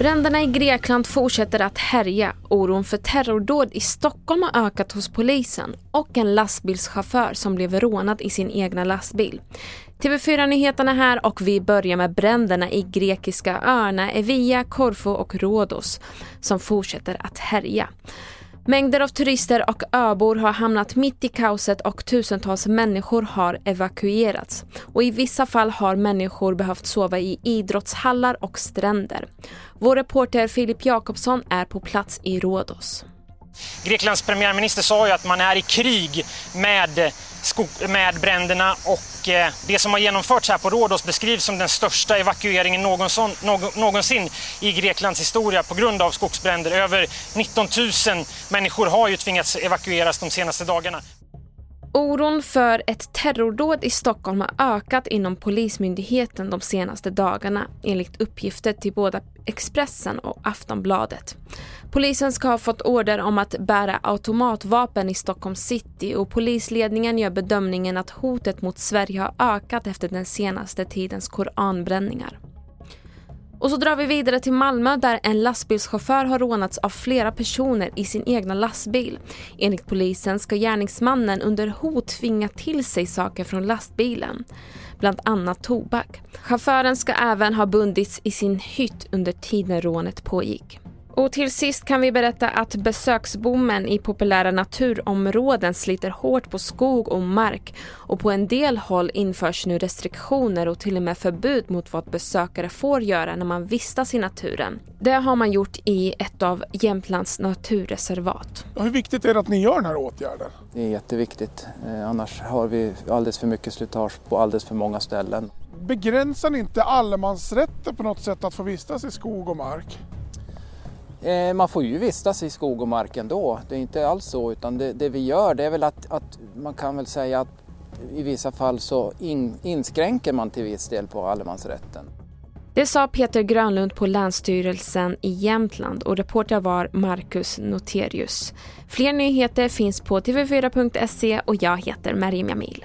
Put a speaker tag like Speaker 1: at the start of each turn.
Speaker 1: Bränderna i Grekland fortsätter att härja. Oron för terrordåd i Stockholm har ökat hos polisen och en lastbilschaufför som blev rånad i sin egna lastbil. TV4-nyheterna här och vi börjar med bränderna i grekiska öarna Evia, Korfu och Rhodos som fortsätter att härja. Mängder av turister och öbor har hamnat mitt i kaoset och tusentals människor har evakuerats. Och i vissa fall har människor behövt sova i idrottshallar och stränder. Vår reporter Filip Jakobsson är på plats i Rhodos.
Speaker 2: Greklands premiärminister sa ju att man är i krig med, med bränderna och eh, det som har genomförts här på Rhodos beskrivs som den största evakueringen någonsin, någonsin i Greklands historia på grund av skogsbränder. Över 19 000 människor har ju tvingats evakueras de senaste dagarna.
Speaker 1: Oron för ett terrordåd i Stockholm har ökat inom Polismyndigheten de senaste dagarna enligt uppgifter till både Expressen och Aftonbladet. Polisen ska ha fått order om att bära automatvapen i Stockholm city och polisledningen gör bedömningen att hotet mot Sverige har ökat efter den senaste tidens koranbränningar. Och så drar vi vidare till Malmö där en lastbilschaufför har rånats av flera personer i sin egna lastbil. Enligt polisen ska gärningsmannen under hot tvinga till sig saker från lastbilen. Bland annat tobak. Chauffören ska även ha bundits i sin hytt under tiden rånet pågick. Och till sist kan vi berätta att besöksboomen i populära naturområden sliter hårt på skog och mark och på en del håll införs nu restriktioner och till och med förbud mot vad besökare får göra när man vistas i naturen. Det har man gjort i ett av Jämtlands naturreservat.
Speaker 3: Hur viktigt är det att ni gör den här åtgärden?
Speaker 4: Det är jätteviktigt. Eh, annars har vi alldeles för mycket slitage på alldeles för många ställen.
Speaker 3: Begränsar ni inte allemansrätten på något sätt att få vistas i skog och mark?
Speaker 4: Eh, man får ju vistas i skog och mark ändå. Det är inte alls så utan det, det vi gör det är väl att, att, man kan väl säga att i vissa fall så in, inskränker man till viss del på allemansrätten.
Speaker 1: Det sa Peter Grönlund på Länsstyrelsen i Jämtland och reporter var Marcus Noterius. Fler nyheter finns på tv4.se och jag heter Marim Jamil.